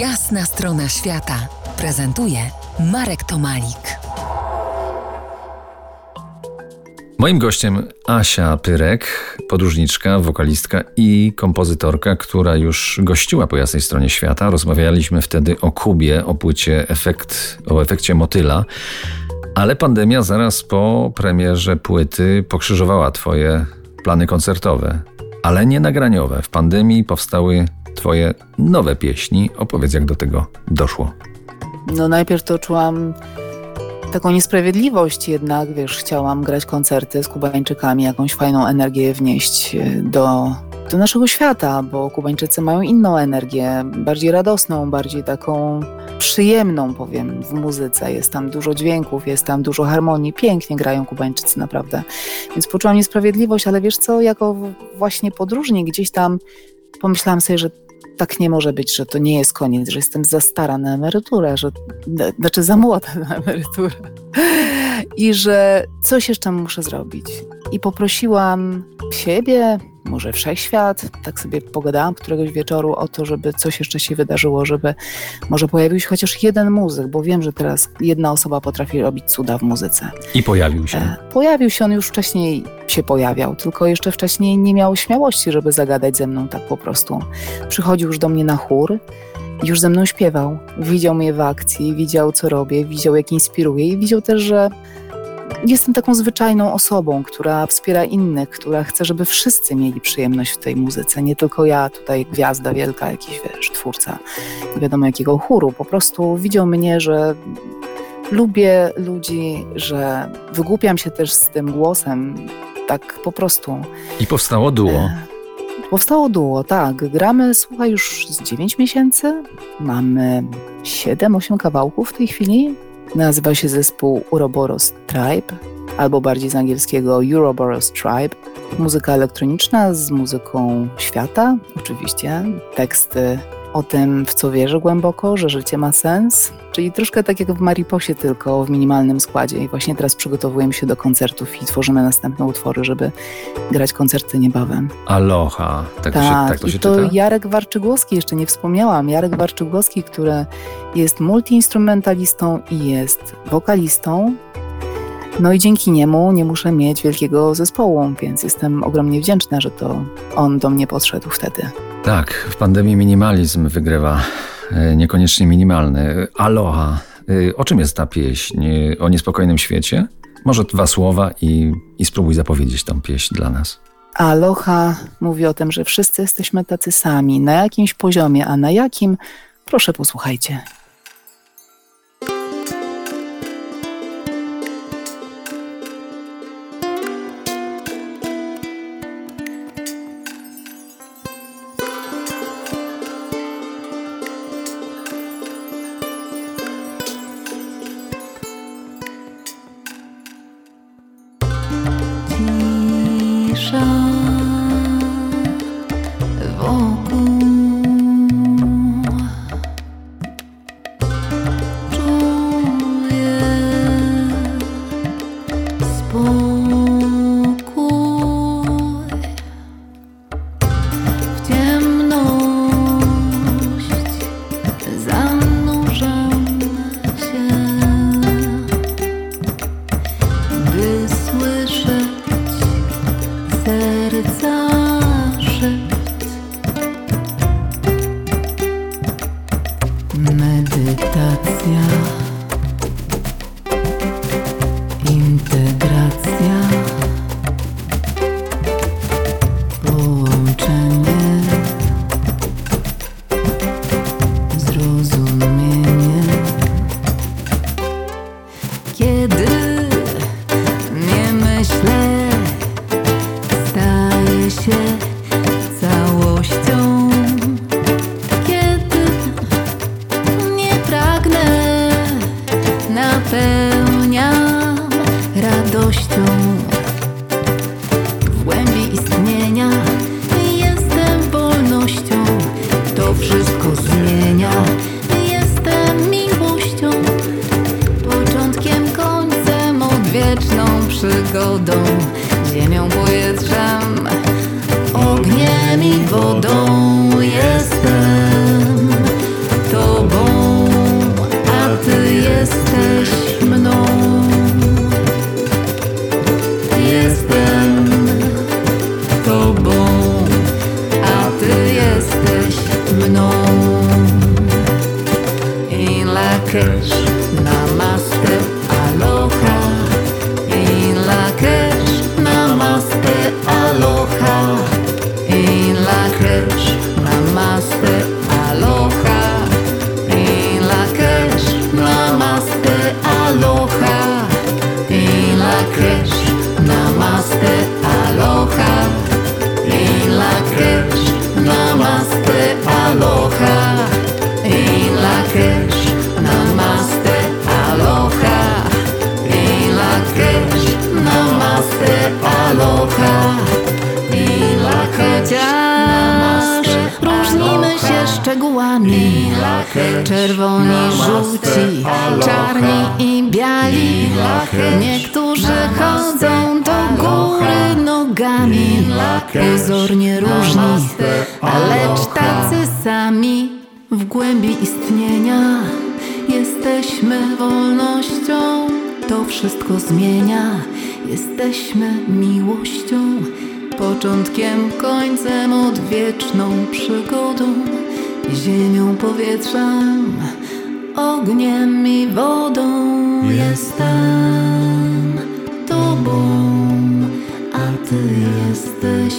Jasna strona świata prezentuje Marek Tomalik. Moim gościem Asia Pyrek, podróżniczka, wokalistka i kompozytorka, która już gościła po jasnej stronie świata. Rozmawialiśmy wtedy o Kubie, o płycie efekt, o efekcie motyla. Ale pandemia zaraz po premierze płyty pokrzyżowała twoje plany koncertowe, ale nie nagraniowe. W pandemii powstały twoje nowe pieśni. Opowiedz, jak do tego doszło. No najpierw to czułam taką niesprawiedliwość jednak, wiesz, chciałam grać koncerty z Kubańczykami, jakąś fajną energię wnieść e, do, do naszego świata, bo Kubańczycy mają inną energię, bardziej radosną, bardziej taką przyjemną, powiem, w muzyce. Jest tam dużo dźwięków, jest tam dużo harmonii, pięknie grają Kubańczycy naprawdę. Więc poczułam niesprawiedliwość, ale wiesz co, jako właśnie podróżnik gdzieś tam pomyślałam sobie, że tak nie może być, że to nie jest koniec, że jestem za stara na emeryturę, że, znaczy za młoda na emeryturę i że coś jeszcze muszę zrobić. I poprosiłam siebie, może wszechświat, tak sobie pogadałam któregoś wieczoru o to, żeby coś jeszcze się wydarzyło, żeby może pojawił się chociaż jeden muzyk, bo wiem, że teraz jedna osoba potrafi robić cuda w muzyce. I pojawił się. E, pojawił się, on już wcześniej się pojawiał, tylko jeszcze wcześniej nie miał śmiałości, żeby zagadać ze mną tak po prostu. Przychodził już do mnie na chór, już ze mną śpiewał. Widział mnie w akcji, widział co robię, widział jak inspiruję i widział też, że jestem taką zwyczajną osobą, która wspiera innych, która chce, żeby wszyscy mieli przyjemność w tej muzyce. Nie tylko ja, tutaj gwiazda wielka, jakiś wiesz, twórca, nie wiadomo jakiego chóru. Po prostu widział mnie, że lubię ludzi, że wygłupiam się też z tym głosem, tak po prostu. I powstało duo. E, powstało duo, tak. Gramy, słuchaj, już z 9 miesięcy. Mamy 7-8 kawałków w tej chwili. Nazywa się zespół Uroboros Tribe, albo bardziej z angielskiego Uroboros Tribe. Muzyka elektroniczna z muzyką świata, oczywiście. Teksty o tym, w co wierzę głęboko, że życie ma sens. Czyli troszkę tak jak w Mariposie, tylko w minimalnym składzie. I właśnie teraz przygotowujemy się do koncertów i tworzymy następne utwory, żeby grać koncerty niebawem. Aloha, tak, tak, to się, tak, tak to się i to czyta? Jarek Warczygłowski, jeszcze nie wspomniałam. Jarek Warczygłowski, który jest multiinstrumentalistą i jest wokalistą. No i dzięki niemu nie muszę mieć wielkiego zespołu, więc jestem ogromnie wdzięczna, że to on do mnie podszedł wtedy. Tak, w pandemii minimalizm wygrywa, e, niekoniecznie minimalny. Aloha. E, o czym jest ta pieśń? E, o niespokojnym świecie? Może dwa słowa i, i spróbuj zapowiedzieć tą pieśń dla nas. Aloha mówi o tym, że wszyscy jesteśmy tacy sami, na jakimś poziomie, a na jakim? Proszę posłuchajcie. napełniam radością w głębi istnienia. Jestem wolnością, to wszystko zna. Szczegółami. Czerwoni, żółci, czarni i biali. Niektórzy chodzą do góry nogami. Pozornie różni, lecz tacy sami W głębi istnienia. Jesteśmy wolnością To wszystko zmienia, jesteśmy miłością Początkiem, końcem, odwieczną przygodą Ziemią, powietrzem, ogniem i wodą Jestem Tobą, a Ty jesteś